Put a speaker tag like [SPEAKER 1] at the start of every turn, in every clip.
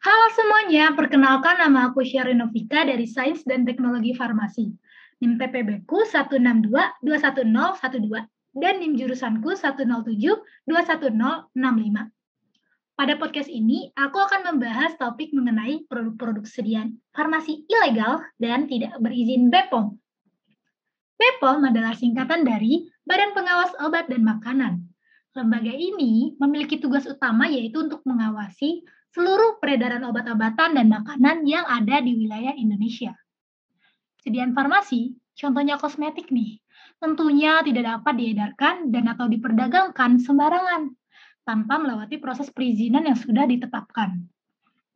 [SPEAKER 1] Halo semuanya, perkenalkan nama aku Syari Novika dari Sains dan Teknologi Farmasi. NIM TPB ku 162-21012 dan NIM jurusanku 107-21065. Pada podcast ini, aku akan membahas topik mengenai produk-produk sediaan farmasi ilegal dan tidak berizin BPOM. BPOM adalah singkatan dari Badan Pengawas Obat dan Makanan. Lembaga ini memiliki tugas utama yaitu untuk mengawasi seluruh peredaran obat-obatan dan makanan yang ada di wilayah Indonesia. Sediaan farmasi, contohnya kosmetik nih, tentunya tidak dapat diedarkan dan atau diperdagangkan sembarangan tanpa melewati proses perizinan yang sudah ditetapkan.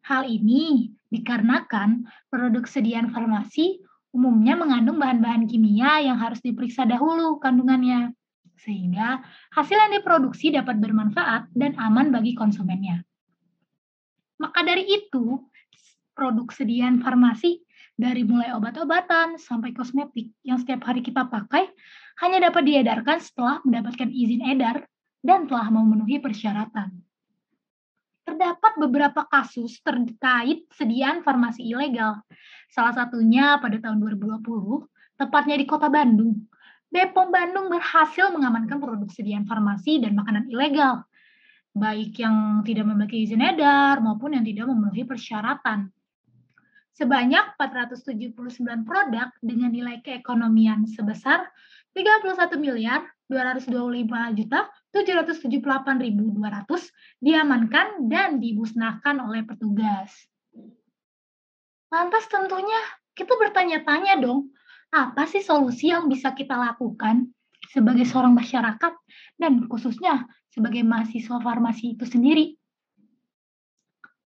[SPEAKER 1] Hal ini dikarenakan produk sediaan farmasi umumnya mengandung bahan-bahan kimia yang harus diperiksa dahulu kandungannya, sehingga hasil yang diproduksi dapat bermanfaat dan aman bagi konsumennya. Maka dari itu, produk sediaan farmasi dari mulai obat-obatan sampai kosmetik yang setiap hari kita pakai hanya dapat diedarkan setelah mendapatkan izin edar dan telah memenuhi persyaratan. Terdapat beberapa kasus terkait sediaan farmasi ilegal. Salah satunya pada tahun 2020, tepatnya di kota Bandung. Bepom Bandung berhasil mengamankan produk sediaan farmasi dan makanan ilegal, baik yang tidak memiliki izin edar maupun yang tidak memenuhi persyaratan. Sebanyak 479 produk dengan nilai keekonomian sebesar 31 miliar 225 juta 778.200 diamankan dan dimusnahkan oleh petugas. Lantas tentunya kita bertanya-tanya dong, apa sih solusi yang bisa kita lakukan sebagai seorang masyarakat dan khususnya sebagai mahasiswa farmasi itu sendiri?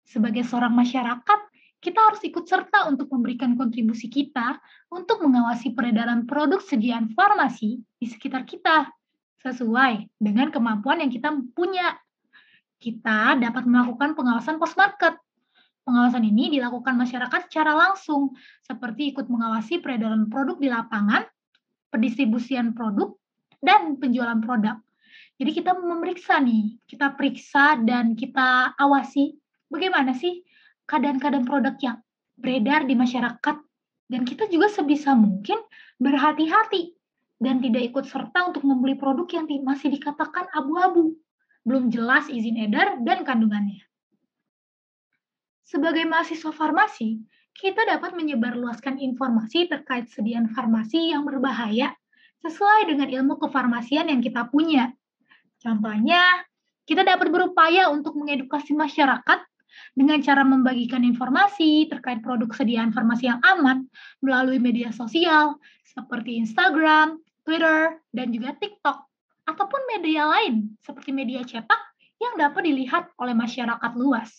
[SPEAKER 1] Sebagai seorang masyarakat, kita harus ikut serta untuk memberikan kontribusi kita untuk mengawasi peredaran produk sediaan farmasi di sekitar kita sesuai dengan kemampuan yang kita punya. Kita dapat melakukan pengawasan post-market. Pengawasan ini dilakukan masyarakat secara langsung, seperti ikut mengawasi peredaran produk di lapangan, pendistribusian produk, dan penjualan produk. Jadi kita memeriksa nih, kita periksa dan kita awasi bagaimana sih keadaan-keadaan produk yang beredar di masyarakat. Dan kita juga sebisa mungkin berhati-hati dan tidak ikut serta untuk membeli produk yang masih dikatakan abu-abu, belum jelas izin edar dan kandungannya. Sebagai mahasiswa farmasi, kita dapat menyebarluaskan informasi terkait sediaan farmasi yang berbahaya sesuai dengan ilmu kefarmasian yang kita punya. Contohnya, kita dapat berupaya untuk mengedukasi masyarakat dengan cara membagikan informasi terkait produk sediaan farmasi yang aman melalui media sosial seperti Instagram, Twitter, dan juga TikTok, ataupun media lain seperti media cetak yang dapat dilihat oleh masyarakat luas.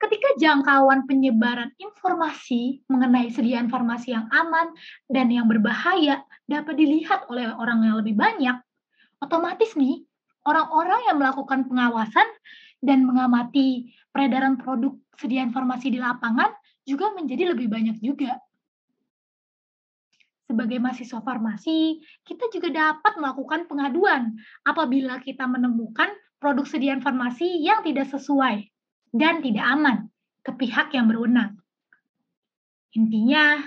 [SPEAKER 1] Ketika jangkauan penyebaran informasi mengenai sediaan farmasi yang aman dan yang berbahaya dapat dilihat oleh orang yang lebih banyak, otomatis nih orang-orang yang melakukan pengawasan dan mengamati peredaran produk sediaan farmasi di lapangan juga menjadi lebih banyak juga sebagai mahasiswa farmasi, kita juga dapat melakukan pengaduan apabila kita menemukan produk sediaan farmasi yang tidak sesuai dan tidak aman ke pihak yang berwenang. Intinya,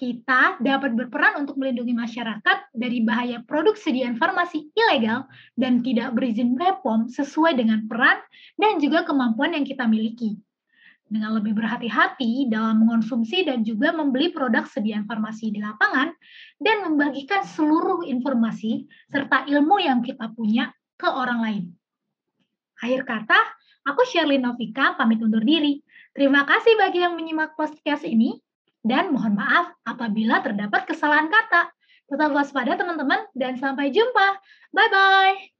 [SPEAKER 1] kita dapat berperan untuk melindungi masyarakat dari bahaya produk sediaan farmasi ilegal dan tidak berizin BPOM sesuai dengan peran dan juga kemampuan yang kita miliki dengan lebih berhati-hati dalam mengonsumsi dan juga membeli produk sediaan farmasi di lapangan dan membagikan seluruh informasi serta ilmu yang kita punya ke orang lain. Akhir kata, aku Sherlyn Novika pamit undur diri. Terima kasih bagi yang menyimak podcast ini dan mohon maaf apabila terdapat kesalahan kata. Tetap waspada teman-teman dan sampai jumpa. Bye-bye.